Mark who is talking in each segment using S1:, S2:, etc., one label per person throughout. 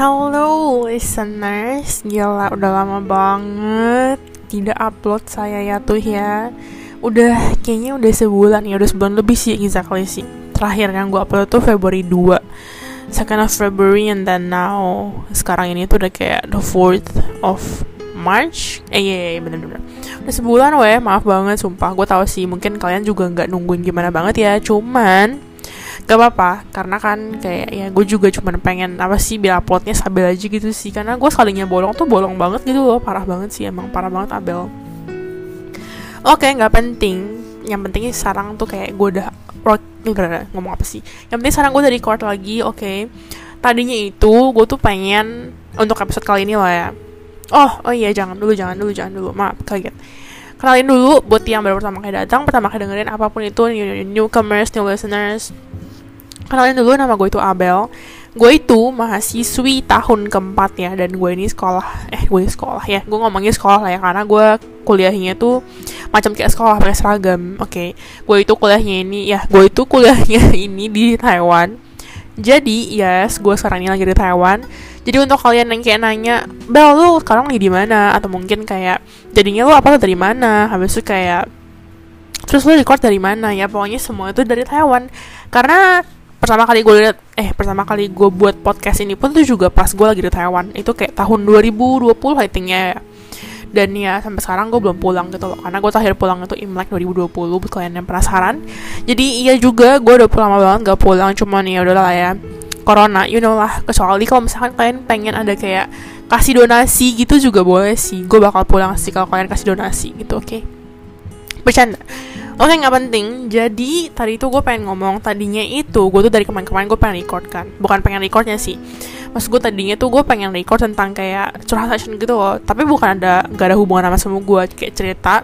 S1: Halo listeners, gila udah lama banget tidak upload saya ya tuh ya. Udah kayaknya udah sebulan ya, udah sebulan lebih sih exactly sih. Terakhir yang gue upload tuh Februari 2 Second of February and then now. Sekarang ini tuh udah kayak the 4th of March. Eh iya, iya, iya bener-bener Udah sebulan weh, maaf banget sumpah. Gue tau sih mungkin kalian juga nggak nungguin gimana banget ya. Cuman gak apa-apa karena kan kayak ya gue juga cuma pengen apa sih biar uploadnya stabil aja gitu sih. Karena gue sekalinya bolong tuh bolong banget gitu loh parah banget sih emang parah banget Abel. Oke nggak penting. Yang pentingnya sekarang tuh kayak gue udah ngomong apa sih? Yang penting sekarang gue udah record lagi oke. Okay. tadinya itu gue tuh pengen untuk episode kali ini lah ya. Oh oh iya jangan dulu jangan dulu jangan dulu. Maaf kaget. Kenalin dulu buat yang baru pertama kali datang pertama kali dengerin apa pun itu new, newcomers new listeners Kenalin dulu nama gue itu Abel Gue itu mahasiswi tahun keempat ya Dan gue ini sekolah Eh gue sekolah ya Gue ngomongnya sekolah lah ya Karena gue kuliahnya tuh Macam kayak sekolah pakai seragam Oke okay. Gue itu kuliahnya ini Ya gue itu kuliahnya ini di Taiwan Jadi yes Gue sekarang ini lagi di Taiwan jadi untuk kalian yang kayak nanya, Bel lu sekarang lagi di mana? Atau mungkin kayak jadinya lu apa dari mana? Habis itu kayak terus lu record dari mana ya? Pokoknya semua itu dari Taiwan. Karena pertama kali gue liat eh pertama kali gue buat podcast ini pun tuh juga pas gue lagi di Taiwan. Itu kayak tahun 2020 I ya dan ya sampai sekarang gue belum pulang gitu loh. Karena gue terakhir pulang itu Imlek 2020 buat kalian yang penasaran. Jadi iya juga gue udah lama banget gak pulang. Cuman ya udahlah ya. Corona you know lah. Kecuali kalau misalkan kalian pengen ada kayak kasih donasi gitu juga boleh sih. Gue bakal pulang sih kalau kalian kasih donasi gitu oke? Okay? bercanda Oke nggak penting. Jadi tadi itu gue pengen ngomong tadinya itu gue tuh dari kemarin-kemarin gue pengen record kan. Bukan pengen recordnya sih. Mas gue tadinya tuh gue pengen record tentang kayak curhat session gitu loh. Tapi bukan ada gak ada hubungan sama semua gue kayak cerita.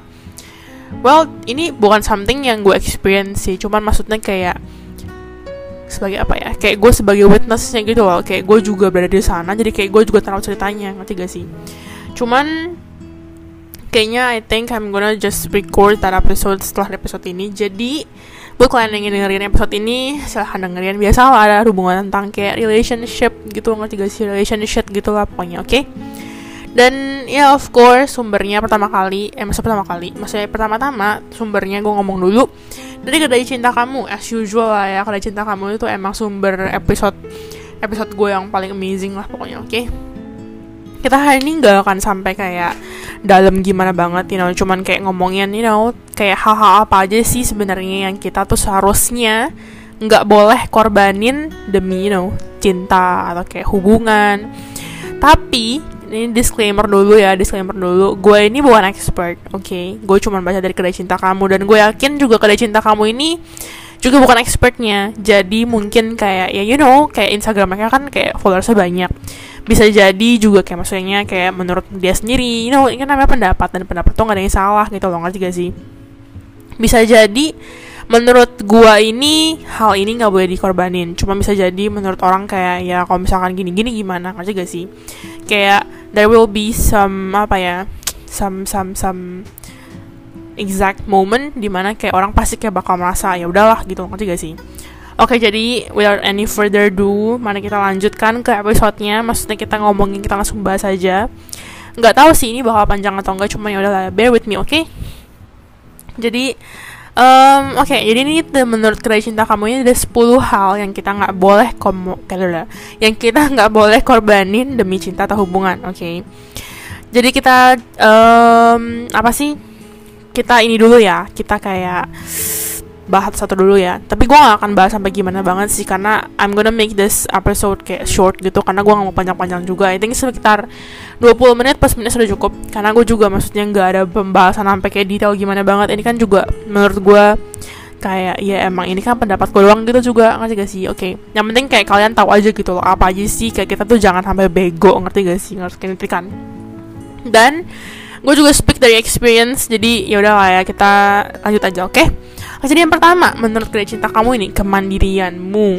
S1: Well ini bukan something yang gue experience sih. Cuman maksudnya kayak sebagai apa ya kayak gue sebagai witnessnya gitu loh kayak gue juga berada di sana jadi kayak gue juga tahu ceritanya ngerti gak sih cuman kayaknya I think I'm gonna just record that episode setelah episode ini jadi buat kalian yang ingin dengerin episode ini silahkan dengerin biasa lah ada hubungan tentang kayak relationship gitu ngerti gak sih relationship gitu lah pokoknya oke okay? dan ya yeah, of course sumbernya pertama kali eh masa pertama kali maksudnya pertama-tama sumbernya gue ngomong dulu dari kedai cinta kamu as usual lah ya kedai cinta kamu itu emang sumber episode episode gue yang paling amazing lah pokoknya oke okay? Kita hari ini gak akan sampai kayak dalam gimana banget, you know, cuman kayak ngomongin, you know, kayak hal-hal apa aja sih sebenarnya yang kita tuh seharusnya nggak boleh korbanin demi, you know, cinta atau kayak hubungan. Tapi ini disclaimer dulu ya, disclaimer dulu. Gue ini bukan expert, oke? Okay? Gue cuma baca dari kedai cinta kamu dan gue yakin juga kedai cinta kamu ini juga bukan expertnya. Jadi mungkin kayak ya you know, kayak Instagram mereka kan kayak followersnya banyak. Bisa jadi juga kayak maksudnya kayak menurut dia sendiri you know ini kan namanya pendapat dan pendapat tuh gak ada yang salah gitu loh ngerti gak sih? Bisa jadi menurut gua ini hal ini nggak boleh dikorbanin. Cuma bisa jadi menurut orang kayak ya kalau misalkan gini gini gimana ngerti gak sih? Kayak there will be some apa ya some some some exact moment di mana kayak orang pasti kayak bakal merasa ya udahlah gitu ngerti gak sih Oke, jadi without any further ado, mari kita lanjutkan ke episodenya. Maksudnya kita ngomongin, kita langsung bahas aja. Nggak tahu sih ini bakal panjang atau enggak, cuma ya udahlah, bear with me, oke? Okay? Jadi, um, oke, okay, jadi ini menurut kedai cinta kamu ini ada 10 hal yang kita nggak boleh komo, kayak yang kita nggak boleh korbanin demi cinta atau hubungan, oke? Okay? Jadi kita, um, apa sih? Kita ini dulu ya, kita kayak bahas satu dulu ya. Tapi gue gak akan bahas sampai gimana banget sih karena I'm gonna make this episode kayak short gitu karena gue gak mau panjang-panjang juga. I think sekitar 20 menit pas menit sudah cukup karena gue juga maksudnya gak ada pembahasan sampai kayak detail gimana banget. Ini kan juga menurut gue kayak ya emang ini kan pendapat gue doang gitu juga ngerti gak sih? Oke okay. yang penting kayak kalian tahu aja gitu loh apa aja sih kayak kita tuh jangan sampai bego ngerti gak sih? Ngerti kan? Dan gue juga speak dari experience jadi ya udah lah ya kita lanjut aja oke okay? Jadi yang pertama, menurut kedai cinta kamu ini kemandirianmu.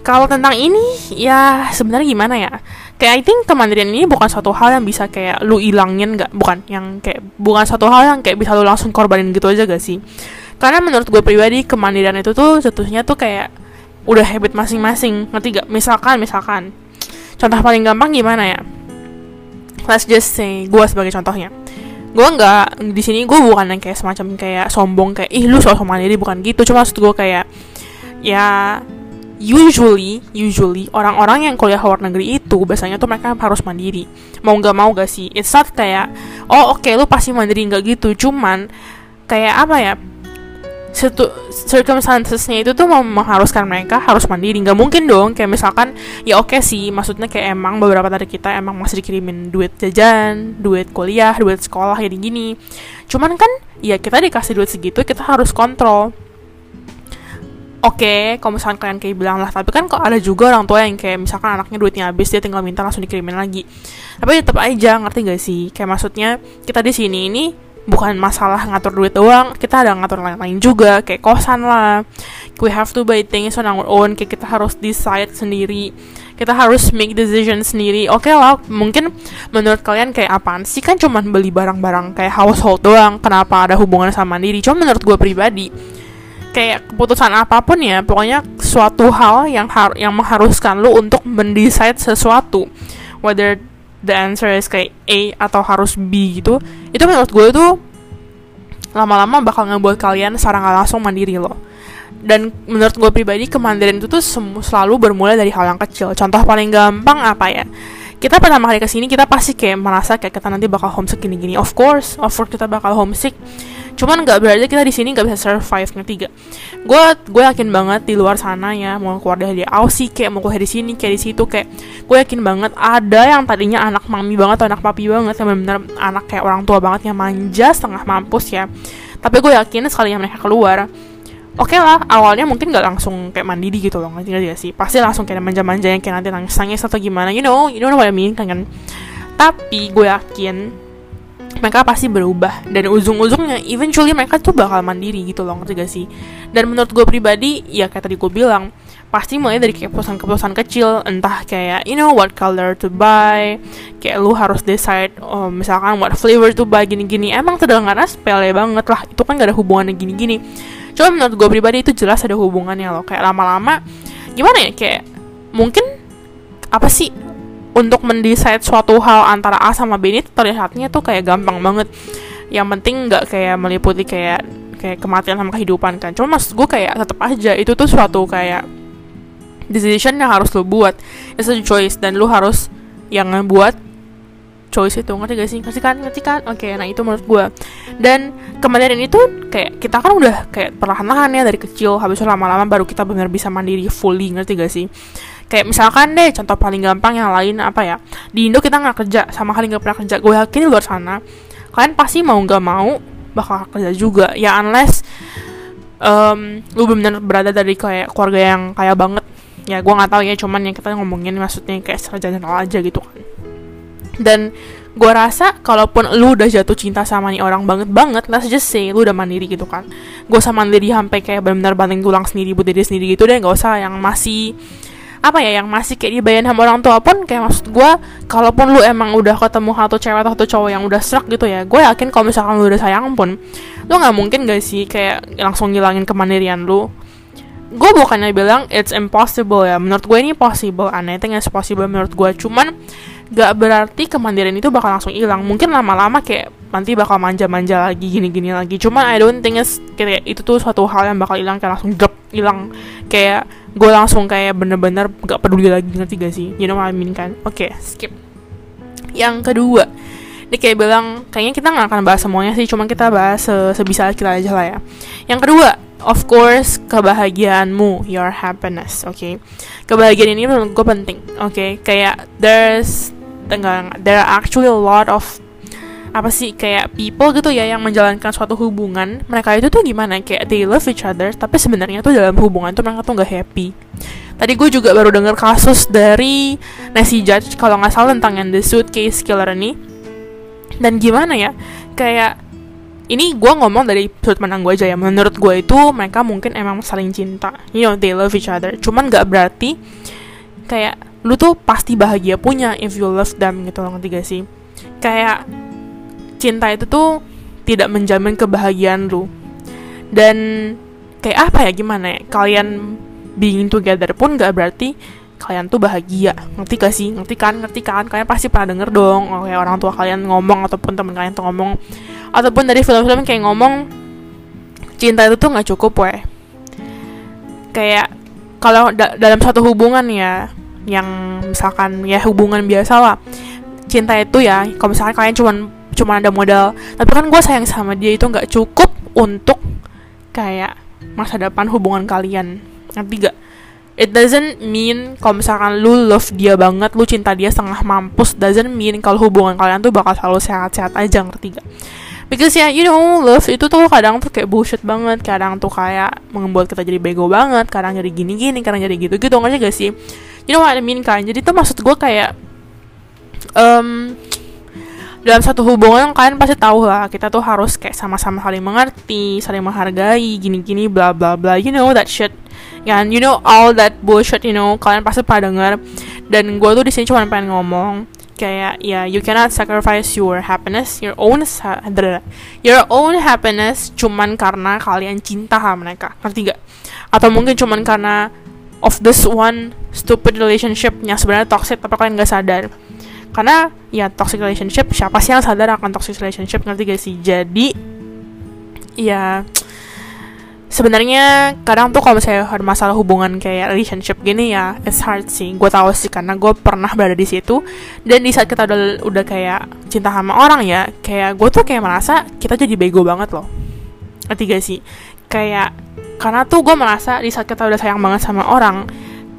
S1: Kalau tentang ini, ya sebenarnya gimana ya? Kayak I think kemandirian ini bukan suatu hal yang bisa kayak lu ilangin gak? Bukan yang kayak bukan suatu hal yang kayak bisa lu langsung korbanin gitu aja gak sih? Karena menurut gue pribadi kemandirian itu tuh seterusnya tuh kayak udah habit masing-masing, ngerti gak? Misalkan, misalkan contoh paling gampang gimana ya let's just say gue sebagai contohnya. Gue nggak di sini gue bukan yang kayak semacam kayak sombong kayak ih lu sosok mandiri bukan gitu. Cuma maksud gue kayak ya usually usually orang-orang yang kuliah luar negeri itu biasanya tuh mereka harus mandiri. Mau nggak mau gak sih? It's not kayak oh oke okay, lu pasti mandiri nggak gitu. Cuman kayak apa ya situ circumstancesnya itu tuh mengharuskan mereka harus mandiri. Nggak mungkin dong kayak misalkan ya oke okay sih maksudnya kayak emang beberapa dari kita emang masih dikirimin duit jajan duit kuliah duit sekolah gini gini cuman kan ya kita dikasih duit segitu kita harus kontrol. Oke okay, kalau misalkan kalian kayak bilang lah tapi kan kok ada juga orang tua yang kayak misalkan anaknya duitnya habis dia tinggal minta langsung dikirimin lagi. Tapi tetap aja ngerti gak sih? Kayak maksudnya kita di sini ini bukan masalah ngatur duit doang kita ada ngatur lain-lain juga kayak kosan lah. We have to buy things on our own kayak kita harus decide sendiri. Kita harus make decision sendiri. Oke okay lah mungkin menurut kalian kayak apaan sih? Kan cuman beli barang-barang kayak household doang kenapa ada hubungan sama mandiri cuma menurut gue pribadi kayak keputusan apa pun ya pokoknya suatu hal yang har yang mengharuskan lu untuk mendesain sesuatu. Whether the answer is kayak A atau harus B gitu itu menurut gue tuh lama-lama bakal ngebuat kalian secara nggak langsung mandiri loh. Dan menurut gue pribadi kemandirian itu tuh selalu bermula dari hal yang kecil. Contoh paling gampang apa ya? Kita pertama kali ke sini kita pasti kayak merasa kayak kita nanti bakal homesick gini-gini. Of course of course kita bakal homesick cuman nggak berarti kita di sini nggak bisa survive ngerti gak gue gue yakin banget di luar sana ya mau keluar dari Aussie kayak mau keluar di sini kayak di situ kayak gue yakin banget ada yang tadinya anak mami banget atau anak papi banget yang benar-benar anak kayak orang tua banget yang manja setengah mampus ya. Tapi gue yakin sekali yang mereka keluar oke okay lah awalnya mungkin nggak langsung kayak mandiri gitu loh ngerti gak sih? Pasti langsung kayak manja-manja yang kayak nanti nangis nangis atau gimana you know you know what I mean kan? Kan tapi gue yakin mereka pasti berubah. Dan ujung-ujungnya eventually mereka tuh bakal mandiri gitu loh ngerti gak sih? Dan menurut gue pribadi ya kayak tadi gue bilang pasti mulai dari keputusan-keputusan kecil entah kayak you know what color to buy kayak lu harus decide oh, misalkan what flavor to buy gini-gini. Emang terdengarnya sepele banget lah itu kan gak ada hubungannya gini-gini. Cuma menurut gue pribadi itu jelas ada hubungannya loh. Kayak lama-lama gimana ya kayak mungkin apa sih untuk mendesain suatu hal antara A sama B ini terlihatnya tuh kayak gampang banget. Yang penting nggak kayak meliputi kayak kayak kematian sama kehidupan kan. Cuma maksud gue kayak tetap aja itu tuh suatu kayak decision yang harus lo buat. It's a choice dan lo harus yang buat choice itu. Ngerti gak sih? Ngerti kan? Ngerti kan? Oke okay, nah itu menurut gue dan kemarin itu kayak kita kan udah kayak perlahan-lahan ya dari kecil habis lama-lama baru kita benar bisa mandiri fully. Ngerti gak sih kayak misalkan deh contoh paling gampang yang lain apa ya di Indo kita nggak kerja sama kali nggak pernah kerja. Gue yakin di luar sana kalian pasti mau nggak mau bakal kerja juga. Ya unless um, lu benar berada dari kayak keluarga yang kaya banget. Ya gue nggak tahu ya cuman yang kita ngomongin maksudnya kayak secara general aja gitu kan. Dan gue rasa kalaupun lu udah jatuh cinta sama nih orang banget banget let's just say lu udah mandiri gitu kan. Gue sama mandiri sampai kayak benar-benar banting tulang sendiri buat diri sendiri gitu deh gak usah yang masih apa ya yang masih kayak dibayar sama orang tua pun kayak maksud gue kalaupun lu emang udah ketemu satu cewek atau satu cowok yang udah serak gitu ya gue yakin kalau misalkan lu udah sayang pun lu nggak mungkin gak sih kayak langsung ngilangin kemandirian lu. Gue bukannya bilang it's impossible ya menurut gue ini possible aneh think it's possible menurut gue cuman gak berarti kemandirian itu bakal langsung hilang. Mungkin lama-lama kayak nanti bakal manja-manja lagi gini-gini lagi. Cuman I don't think it's, kayak itu tuh suatu hal yang bakal hilang kayak langsung drop hilang kayak gue langsung kayak bener-bener gak peduli lagi ngerti gak sih you know what I mean kan oke okay, skip yang kedua dia kayak bilang kayaknya kita nggak akan bahas semuanya sih cuma kita bahas se sebisa kita aja lah ya yang kedua of course kebahagiaanmu your happiness oke okay? kebahagiaan ini menurut gue penting oke okay? kayak there's enggak there are actually a lot of apa sih kayak people gitu ya yang menjalankan suatu hubungan mereka itu tuh gimana? Kayak they love each other tapi sebenarnya tuh dalam hubungan tuh mereka tuh nggak happy. Tadi gue juga baru dengar kasus dari Nancy Judge kalau nggak salah tentang yang the suitcase killer ini. Dan gimana ya kayak ini gue ngomong dari sudut pandang gue aja ya menurut gue itu mereka mungkin emang saling cinta you know they love each other. Cuman nggak berarti kayak lu tuh pasti bahagia punya if you love them gitu loh ngerti gak sih? Kayak cinta itu tuh tidak menjamin kebahagiaan lu. Dan kayak apa ya gimana ya? Kalian being together pun gak berarti kalian tuh bahagia. Ngerti gak sih? Ngerti kan? Ngerti kan? Kalian pasti pernah denger dong kayak orang tua kalian ngomong ataupun teman kalian tuh ngomong. Ataupun dari film-film kayak ngomong cinta itu tuh nggak cukup weh. Kayak kalau da dalam satu hubungan ya yang misalkan ya hubungan biasa lah cinta itu ya kalau misalkan kalian cuman cuma ada modal. Tapi kan gue sayang sama dia itu nggak cukup untuk kayak masa depan hubungan kalian. Nanti gak it doesn't mean kalau misalkan lu love dia banget lu cinta dia setengah mampus doesn't mean kalau hubungan kalian tuh bakal selalu sehat-sehat aja ngerti gak because ya you know love itu tuh kadang tuh kayak bullshit banget kadang tuh kayak membuat kita jadi bego banget kadang jadi gini-gini kadang jadi gitu-gitu ngerti gak sih? You know what I mean kan? Jadi tuh maksud gue kayak um, dalam satu hubungan kalian pasti tahu lah kita tuh harus kayak sama-sama saling mengerti saling menghargai gini-gini bla bla bla you know that shit. Kan you know all that bullshit you know kalian pasti pada denger dan gue tuh di sini cuma pengen ngomong kayak ya yeah, you cannot sacrifice your happiness your own your own happiness cuman karena kalian cinta sama mereka. Ngerti gak atau mungkin cuman karena of this one stupid relationship yang sebenarnya toxic tapi kalian gak sadar karena ya toxic relationship siapa sih yang sadar akan toxic relationship ngerti gak sih? Jadi ya sebenarnya kadang tuh kalau misalnya ada masalah hubungan kayak relationship gini ya it's hard sih. Gue tahu sih karena gue pernah berada di situ. Dan di saat kita udah udah kayak cinta sama orang ya kayak gue tuh kayak merasa kita jadi bego banget loh. Ngerti gak sih? Kayak karena tuh gue merasa di saat kita udah sayang banget sama orang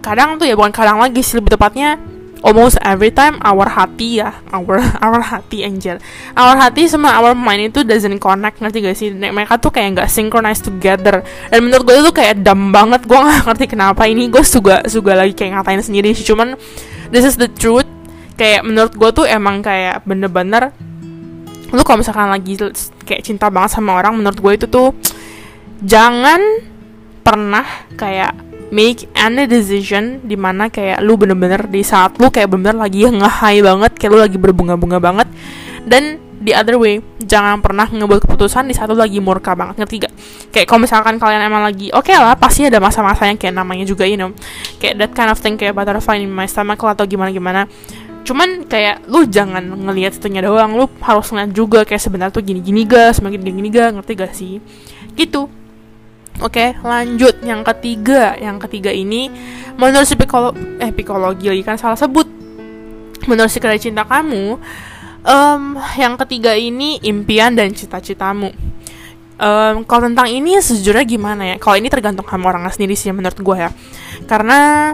S1: kadang tuh ya bukan kadang lagi sih lebih tepatnya almost every time our hati ya our our hati angel our hati sama our mind itu doesn't connect ngerti gak sih? Mereka tuh kayak nggak synchronize together. Dan menurut gue itu kayak dumb banget gue gak ngerti kenapa ini. Gue juga juga lagi kayak ngatain sendiri sih. Cuman this is the truth. Kayak menurut gue tuh emang kayak bener-bener lu kalau misalkan lagi kayak cinta banget sama orang menurut gue itu tuh jangan pernah kayak make any decision di mana kayak lu bener-bener di saat lu kayak bener-bener lagi nge-high banget kayak lu lagi berbunga-bunga banget. Dan the other way jangan pernah ngebuat keputusan di saat lu lagi murka banget. Ngerti gak? Kayak kalau misalkan kalian emang lagi oke okay lah pasti ada masa-masa yang kayak namanya juga you know. Kayak that kind of thing kayak butterfly in my stomach atau gimana-gimana. Cuman kayak lu jangan ngelihat situnya doang. Lu harus ngeliat juga kayak sebenarnya tuh gini-gini ga semakin gini-gini ga ngerti gak sih? Gitu Oke, okay, lanjut yang ketiga. Yang ketiga ini menurut psikolo eh psikologi lagi kan salah sebut. Menurut psikologi cinta kamu, um, yang ketiga ini impian dan cita-citamu. Um, kalau tentang ini sejujurnya gimana ya? Kalau ini tergantung sama orang sendiri sih menurut gue ya. Karena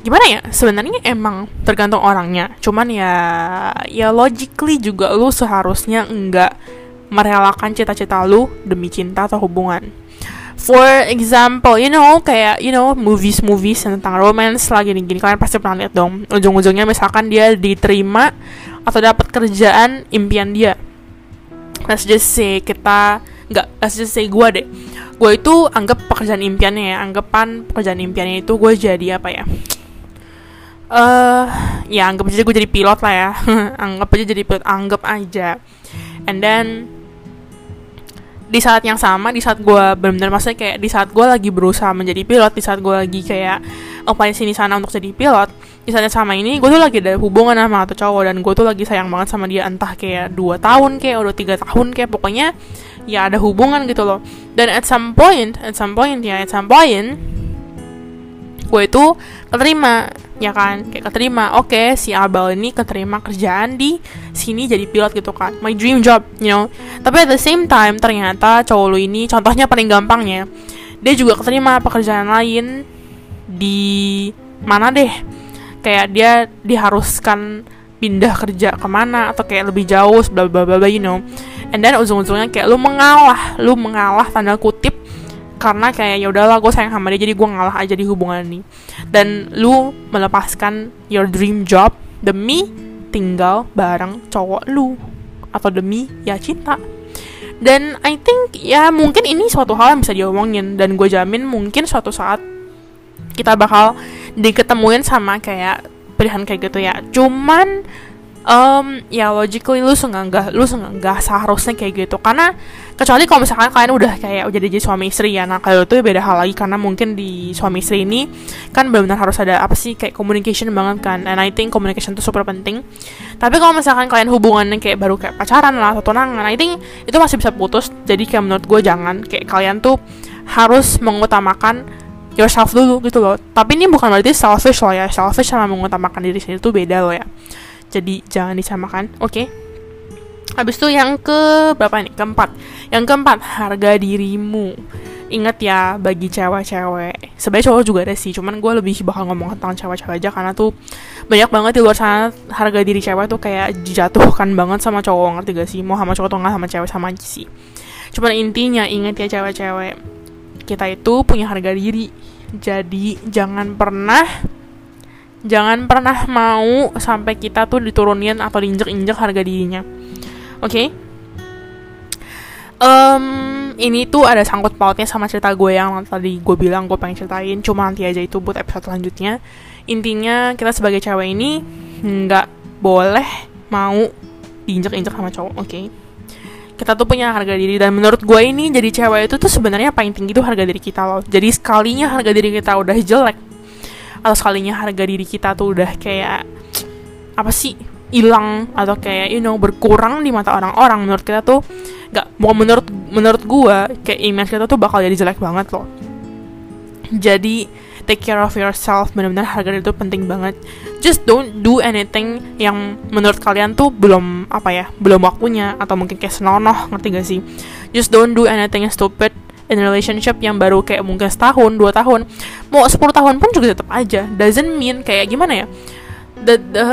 S1: gimana ya sebenarnya emang tergantung orangnya cuman ya ya logically juga lu seharusnya enggak merelakan cita-cita lu demi cinta atau hubungan. For example, you know kayak you know movies-movies tentang romance lagi gini, gini kalian pasti pernah lihat dong. Ujung-ujungnya misalkan dia diterima atau dapat kerjaan impian dia. Let's just say kita nggak let's just say gue deh. Gue itu anggap pekerjaan impiannya ya, anggapan pekerjaan impiannya itu gue jadi apa ya? Eh, uh, ya anggap aja gue jadi pilot lah ya. anggap aja jadi pilot, anggap aja. And then di saat yang sama di saat gue benar-benar maksudnya kayak di saat gue lagi berusaha menjadi pilot di saat gue lagi kayak upaya sini sana untuk jadi pilot di saat yang sama ini gue tuh lagi ada hubungan sama atau cowok dan gue tuh lagi sayang banget sama dia entah kayak dua tahun kayak udah tiga tahun kayak pokoknya ya ada hubungan gitu loh. Dan at some point at some point ya at some point gue itu keterima ya kan? Kayak keterima. Oke okay, si Abel ini keterima kerjaan di sini jadi pilot gitu kan. My dream job you know. Tapi at the same time ternyata cowok lu ini contohnya paling gampangnya dia juga keterima pekerjaan lain di mana deh? Kayak dia diharuskan pindah kerja ke mana atau kayak lebih jauh bla bla bla you know. And then ujung-ujungnya kayak lu mengalah lu mengalah tanda kutip karena kayak ya udahlah gue sayang sama dia jadi gue ngalah aja di hubungan ini. Dan lu melepaskan your dream job demi tinggal bareng cowok lu atau demi ya cinta. Dan I think ya mungkin ini suatu hal yang bisa diomongin dan gue jamin mungkin suatu saat kita bakal diketemuin sama kayak pilihan kayak gitu ya. Cuman um, ya logically lu nggak lu nggak seharusnya kayak gitu. Karena kecuali kalau misalkan kalian udah kayak udah jadi suami istri ya. Nah kalau itu beda hal lagi karena mungkin di suami istri ini kan benar-benar harus ada apa sih kayak communication banget kan. And I think communication itu super penting. Tapi kalau misalkan kalian hubungannya kayak baru kayak pacaran lah atau tunangan I think itu masih bisa putus. Jadi kayak menurut gue jangan. Kayak kalian tuh harus mengutamakan yourself dulu gitu loh. Tapi ini bukan berarti selfish loh ya. Selfish sama mengutamakan diri sendiri itu beda loh ya jadi jangan disamakan oke okay? Habis itu yang ke berapa nih? Keempat. Yang keempat, harga dirimu. Ingat ya, bagi cewek-cewek. Sebenarnya cowok juga ada sih, cuman gue lebih bakal ngomong tentang cewek-cewek aja karena tuh banyak banget di luar sana harga diri cewek tuh kayak dijatuhkan banget sama cowok, ngerti gak sih? Mau sama cowok atau nggak sama cewek sama aja sih. Cuman intinya ingat ya cewek-cewek, kita itu punya harga diri. Jadi jangan pernah jangan pernah mau sampai kita tuh diturunin atau diinjek-injek harga dirinya Oke. Okay? Um, ini tuh ada sangkut pautnya sama cerita gue yang tadi gue bilang gue pengen ceritain cuma nanti aja itu buat episode selanjutnya intinya kita sebagai cewek ini nggak boleh mau diinjak-injak sama cowok oke okay? kita tuh punya harga diri dan menurut gue ini jadi cewek itu tuh sebenarnya paling tinggi tuh harga diri kita loh jadi sekalinya harga diri kita udah jelek atau sekalinya harga diri kita tuh udah kayak apa sih hilang atau kayak you know berkurang di mata orang-orang. Menurut kita tuh nggak mau menurut menurut gue kayak image kita tuh bakal jadi jelek banget loh. Jadi take care of yourself. Benar-benar harga itu penting banget. Just don't do anything yang menurut kalian tuh belum apa ya belum waktunya. Atau mungkin kayak senonoh ngerti gak sih? Just don't do anything stupid in relationship yang baru kayak mungkin setahun dua tahun mau 10 tahun pun juga tetap aja. Doesn't mean kayak gimana ya? The, the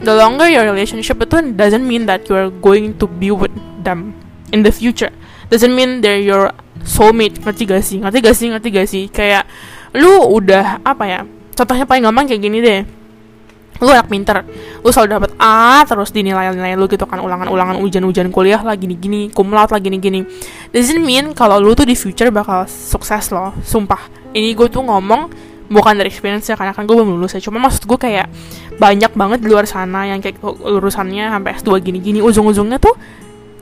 S1: the longer your relationship itu doesn't mean that you are going to be with them in the future. Doesn't mean they're your soulmate. Ngerti gak sih? Ngerti gak sih? Ngerti gak sih? Kayak lu udah apa ya? Contohnya paling gampang kayak gini deh lu anak pinter. Lu selalu dapat A terus dinilai-nilai lu gitu kan. Ulangan-ulangan ujian-ujian kuliah lah gini-gini kumlaut lah gini-gini. Doesn't mean kalau lu tuh di future bakal sukses loh sumpah. Ini gue tuh ngomong bukan dari experience ya karena kan gue belum lulus ya. Cuma maksud gue kayak banyak banget di luar sana yang kayak lulusannya sampai S2 gini-gini. Ujung-ujungnya tuh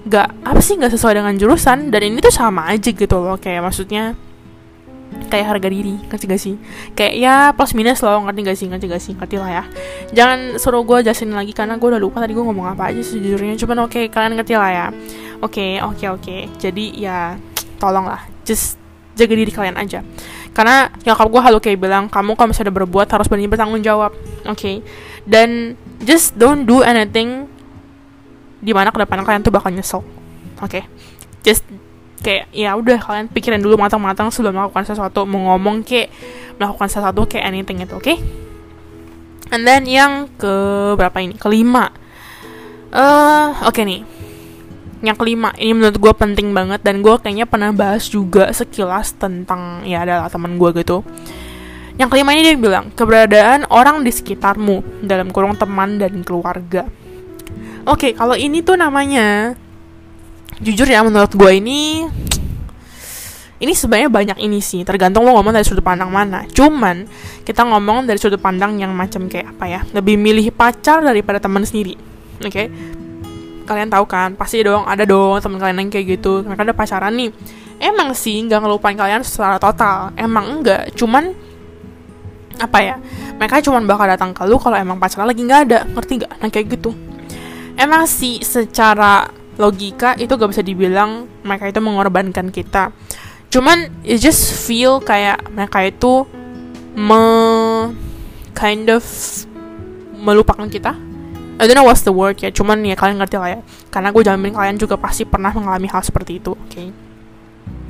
S1: gak apa sih gak sesuai dengan jurusan. Dan ini tuh sama aja gitu loh kayak maksudnya kayak harga diri ngerti gak sih? Kayak ya plus minus loh ngerti gak sih? Ngerti gak sih? Ngerti lah ya. Jangan suruh gue jelasin lagi karena gue udah lupa tadi gue ngomong apa aja sejujurnya. Cuman oke okay, kalian ngerti lah ya. Oke okay, oke okay, oke. Okay. jadi ya tolong lah. Just jaga diri kalian aja. Karena nyokap gue halu kayak bilang kamu kalau misalnya berbuat harus berani bertanggung jawab. Oke. Okay? dan just don't do anything di mana ke depan kalian tuh bakal nyesel. Oke. Okay? just kayak ya udah kalian pikirin dulu matang-matang sebelum melakukan sesuatu mau ngomong kayak melakukan sesuatu kayak anything itu oke? Okay? and then yang ke berapa ini? Kelima. Uh, oke okay nih. Yang kelima ini menurut gue penting banget dan gue kayaknya pernah bahas juga sekilas tentang ya adalah teman gue gitu. Yang kelima ini dia bilang keberadaan orang di sekitarmu dalam kurung teman dan keluarga. Oke okay, kalau ini tuh namanya jujur ya menurut gue ini ini sebenarnya banyak ini sih. Tergantung lo ngomong dari sudut pandang mana. Cuman kita ngomong dari sudut pandang yang macam kayak apa ya? Lebih milih pacar daripada teman sendiri oke? Okay? kalian tahu kan pasti dong ada dong teman kalian yang kayak gitu. Mereka ada pacaran nih. Emang sih nggak ngelupain kalian secara total. Emang enggak cuman apa ya? Mereka cuman bakal datang ke lu kalau emang pacaran lagi nggak ada. Ngerti nggak? Nah kayak gitu. Emang sih secara logika itu gak bisa dibilang mereka itu mengorbankan kita cuman it just feel kayak mereka itu me kind of melupakan kita I don't know what's the word ya, cuman ya kalian ngerti lah ya. Karena gue jamin kalian juga pasti pernah mengalami hal seperti itu, oke? Okay?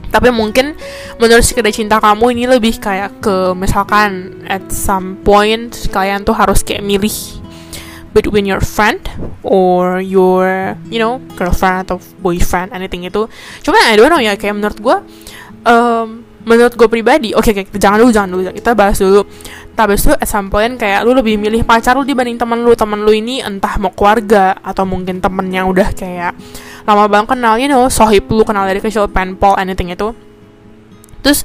S1: Tapi mungkin menurut sekedar cinta kamu ini lebih kayak ke misalkan at some point kalian tuh harus kayak milih between your friend or your you know girlfriend atau boyfriend anything itu. Cuman I don't know ya kayak menurut gue um, menurut gue pribadi oke okay, okay, jangan dulu jangan dulu kita bahas dulu. Tapi itu at some point kayak lu lebih milih pacar lu dibanding temen lu. Temen lu ini entah mau keluarga atau mungkin temen yang udah kayak lama banget kenal you know sohib lu kenal dari kecil penpol anything itu terus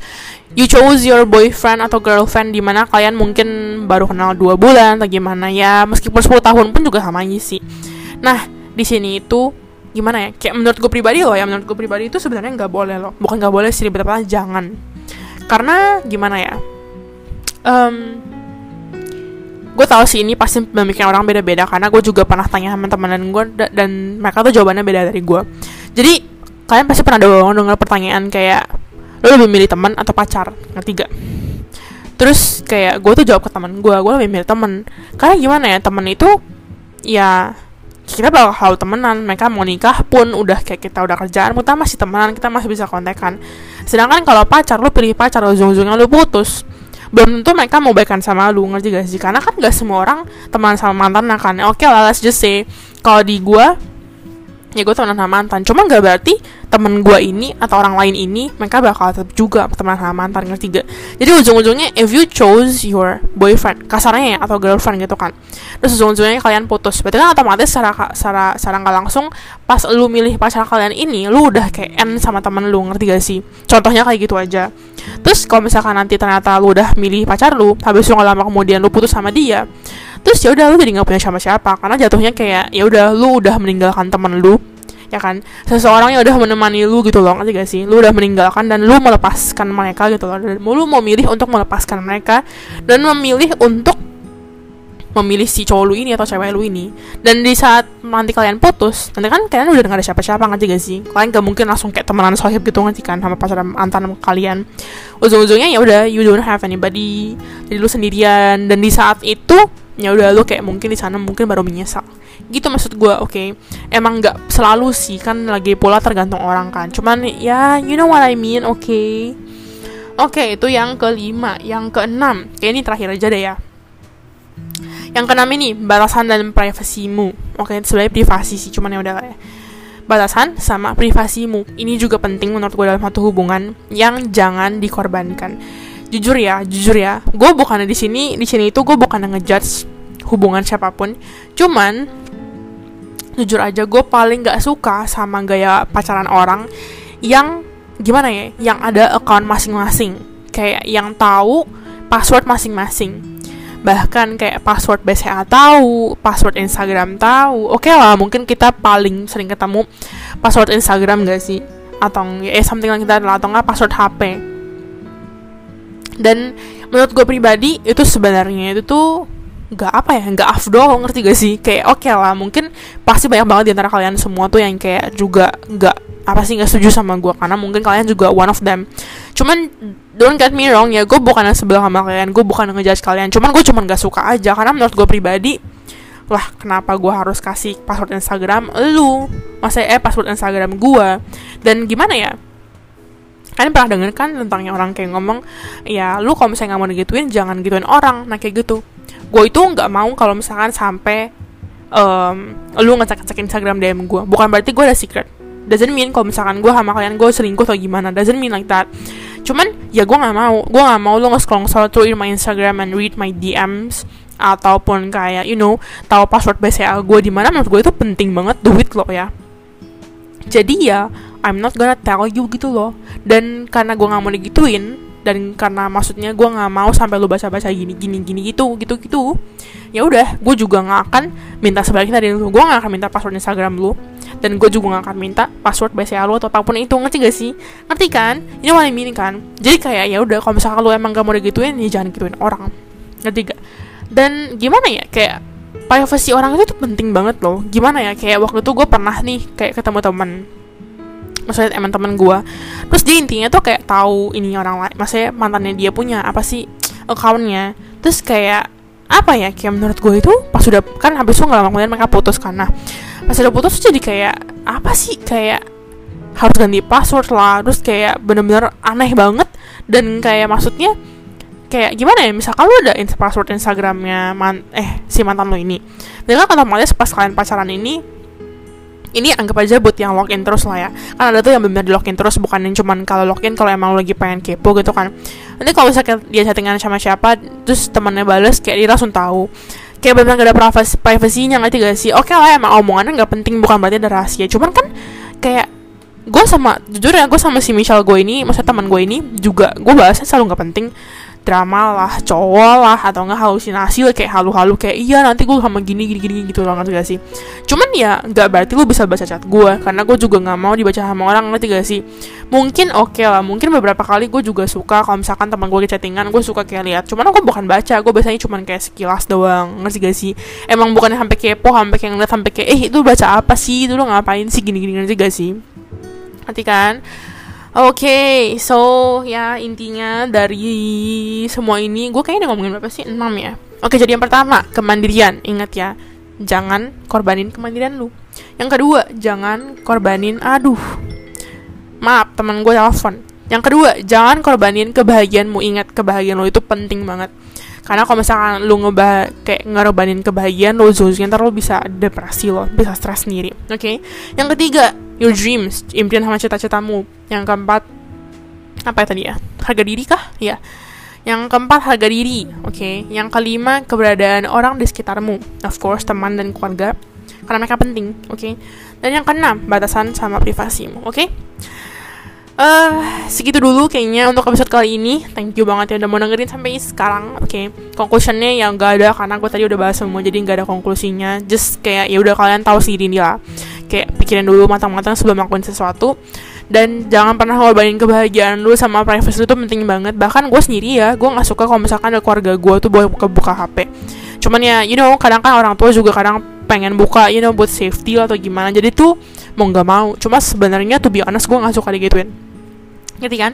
S1: you chose your boyfriend atau girlfriend di mana kalian mungkin baru kenal dua bulan atau gimana ya. Meskipun 10 tahun pun juga sama aja sih. Nah di sini itu gimana ya? Kayak menurut gue pribadi loh ya menurut gue pribadi itu sebenarnya nggak boleh loh. Bukan nggak boleh sih betapa jangan. Karena gimana ya? Um, gue tahu sih ini pasti memikirkan orang beda-beda karena gue juga pernah tanya sama teman gue dan mereka tuh jawabannya beda dari gue jadi kalian pasti pernah dong dengar pertanyaan kayak lo lebih milih teman atau pacar? Ngerti gak? Terus kayak gue tuh jawab ke teman gue gue lebih milih teman. Karena gimana ya teman itu ya kita bakal temenan. Mereka mau nikah pun udah kayak kita udah kerjaan kita masih temenan kita masih bisa kontekan. Sedangkan kalau pacar lo pilih pacar ujung-ujungnya lo putus. Belum tentu mereka mau baikan sama lu ngerti gak sih? Karena kan gak semua orang teman sama mantan kan. Oke okay lah let's just say kalau di gue ya gue temenan sama mantan. Cuma gak berarti temen gue ini atau orang lain ini mereka bakal tetap juga teman sama mantan ngerti gak? Jadi ujung-ujungnya if you chose your boyfriend kasarnya ya atau girlfriend gitu kan. Terus ujung-ujungnya kalian putus. Berarti kan otomatis secara secara secara nggak langsung pas lu milih pacar kalian ini lu udah kayak end sama temen lu ngerti gak sih? Contohnya kayak gitu aja. Terus kalau misalkan nanti ternyata lu udah milih pacar lu habis lu lama kemudian lu putus sama dia terus ya udah lu jadi nggak punya siapa-siapa. Karena jatuhnya kayak ya udah lu udah meninggalkan temen lu ya kan? Seseorang yang udah menemani lu gitu loh ngerti gak sih? Lu udah meninggalkan dan lu melepaskan mereka gitu loh. Dan lu mau milih untuk melepaskan mereka dan memilih untuk memilih si cowok lu ini atau cewek lu ini. Dan di saat nanti kalian putus nanti kan kalian udah gak ada siapa-siapa ngerti gak sih? Kalian gak mungkin langsung kayak temenan sohib gitu ngerti kan? Sama pacar mantan kalian. Ujung-ujungnya ya udah you don't have anybody. Jadi lu sendirian. Dan di saat itu ya udah lu kayak mungkin di sana mungkin baru menyesal gitu maksud gue oke. Okay? emang nggak selalu sih kan lagi pola tergantung orang kan. Cuman ya you know what I mean oke. Okay? oke okay, itu yang kelima. Yang keenam kayak ini terakhir aja deh ya. Yang keenam ini batasan dan privasimu. Oke okay, sebenarnya privasi sih cuman ya udah ya batasan sama privasimu. Ini juga penting menurut gue dalam satu hubungan yang jangan dikorbankan. Jujur ya jujur ya. Gue bukan di sini di sini itu gue bukan ngejudge hubungan siapa pun. Cuman jujur aja gue paling gak suka sama gaya pacaran orang yang gimana ya yang ada account masing-masing kayak yang tahu password masing-masing bahkan kayak password BCA tahu, password Instagram tahu. Oke okay lah, mungkin kita paling sering ketemu password Instagram gak sih? Atau eh something like that lah, atau nggak password HP. Dan menurut gue pribadi itu sebenarnya itu tuh nggak apa ya nggak afdol ngerti gak sih? Kayak oke okay lah mungkin pasti banyak banget di antara kalian semua tuh yang kayak juga nggak apa sih nggak setuju sama gue karena mungkin kalian juga one of them. Cuman don't get me wrong ya gue bukan yang sebelah sama kalian gue bukan ngejudge kalian cuman gue cuman gak suka aja karena menurut gue pribadi lah kenapa gue harus kasih password Instagram lu? Masa eh password Instagram gue dan gimana ya? Kalian pernah denger kan tentang yang orang kayak ngomong ya lu kalau misalnya nggak mau digituin jangan gituin orang. Nah kayak gitu gue itu nggak mau kalau misalkan sampai um, lu ngecek ngecek Instagram DM gue. Bukan berarti gue ada secret. Doesn't mean kalau misalkan gue sama kalian gue selingkuh atau gimana. Doesn't mean like that. Cuman ya gue nggak mau. Gue nggak mau lu nge-scroll scroll through my Instagram and read my DMs ataupun kayak you know tahu password BCA gue di mana. Menurut gue itu penting banget duit lo ya. Jadi ya I'm not gonna tell you gitu loh. Dan karena gue nggak mau digituin dan karena maksudnya gue nggak mau sampai lu baca-baca gini gini gini gitu gitu gitu ya udah gue juga nggak akan minta sebaliknya dari lu. Gue nggak akan minta password Instagram lu dan gue juga nggak akan minta password BCA lu atau apa pun itu ngerti gak sih? Ngerti kan? Ini what I mean kan? Jadi kayak ya udah kalau misalkan lu emang gak mau digituin ya jangan gituin orang. Ngerti gak dan gimana ya kayak privasi orang itu tuh penting banget loh. Gimana ya kayak waktu itu gue pernah nih kayak ketemu teman maksudnya teman-teman gue terus dia intinya tuh kayak tahu ini orang lain maksudnya mantannya dia punya apa sih accountnya. Terus kayak apa ya kayak menurut gue itu pas sudah kan habis itu nggak lama kemudian mereka putus karena pas sudah putus jadi kayak apa sih kayak harus ganti password lah. Terus kayak bener-bener aneh banget. Dan kayak maksudnya kayak gimana ya misalkan lu ada password Instagramnya man eh si mantan lo ini. Dan kan otomatis pas kalian pacaran ini ini anggap aja buat yang login terus lah ya. Kan ada tuh yang benar di login terus bukan yang cuman kalau login kalau emang lagi pengen kepo gitu kan. Nanti kalau misalnya dia chattingan sama siapa terus temannya bales kayak dia langsung tahu. Kayak benar gak ada privasi privasinya nggak gak sih? Oke okay lah emang omongannya nggak penting bukan berarti ada rahasia. Cuman kan kayak gue sama jujur ya gue sama si Michelle gue ini maksudnya teman gue ini juga gue bahasnya selalu nggak penting drama lah cowok lah atau enggak halusinasi lah kayak halu-halu kayak iya nanti gue sama gini gini gini gitu loh ngerti gak sih? Cuman ya nggak berarti lu bisa baca chat gue karena gue juga nggak mau dibaca sama orang ngerti gak sih? Mungkin oke okay lah mungkin beberapa kali gue juga suka kalau misalkan teman gue chattingan gue suka kayak lihat. Cuman aku bukan baca gue biasanya cuman kayak sekilas doang ngerti gak sih? Emang bukan sampai kepo sampai kayak ngeliat sampai kayak eh itu baca apa sih? Itu lo ngapain sih? Gini gini ngerti gak sih? Nanti kan okay, so ya intinya dari semua ini gue kayaknya udah ngomongin berapa sih? 6 ya. Oke, jadi yang pertama, kemandirian. Ingat ya, jangan korbanin kemandirian lu. Yang kedua, jangan korbanin aduh. Maaf, teman gue telepon. Yang kedua, jangan korbanin kebahagiaanmu. Ingat, kebahagiaan lo itu penting banget. Karena kalau misalkan lu ngebah kayak ngerobanin kebahagiaan lo, zuznya ntar lo bisa depresi lo, bisa stres sendiri. Oke. Okay? Yang ketiga, your dreams, impian sama cita-citamu. Yang keempat, apa ya tadi ya? Harga diri kah? Ya. Yang keempat, harga diri. Oke. Okay. Yang kelima, keberadaan orang di sekitarmu. Of course, teman dan keluarga. Karena mereka penting. Oke. Okay. Dan yang keenam, batasan sama privasimu. Oke. Okay? Uh, segitu dulu kayaknya untuk episode kali ini Thank you banget ya udah mau dengerin sampai sekarang Oke, okay. conclusionnya yang gak ada Karena gue tadi udah bahas semua Jadi gak ada konklusinya Just kayak ya udah kalian tahu sendiri lah kayak pikirin dulu matang-matang sebelum melakukan sesuatu. Dan jangan pernah ngorbanin kebahagiaan lu sama privacy lu tuh penting banget. Bahkan gue sendiri ya gue nggak suka kalau misalkan ada keluarga gue tuh boleh buka buka hp cuman ya you know kadang kan orang tua juga kadang pengen buka you know buat safety atau gimana. Jadi tuh mau nggak mau. Cuma sebenarnya tuh be honest gue nggak suka digituin. Ngerti kan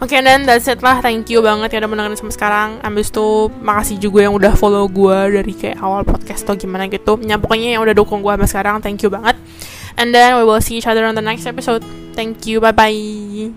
S1: Oke okay, dan that's it lah. Thank you banget ya udah mendengarin sampai sekarang. Abis itu makasih juga yang udah follow gue Dari kayak awal podcast atau gimana gitu. Ya pokoknya yang udah dukung gue sampai sekarang Thank you banget. And then we will see each other on the next episode. Thank you. Bye bye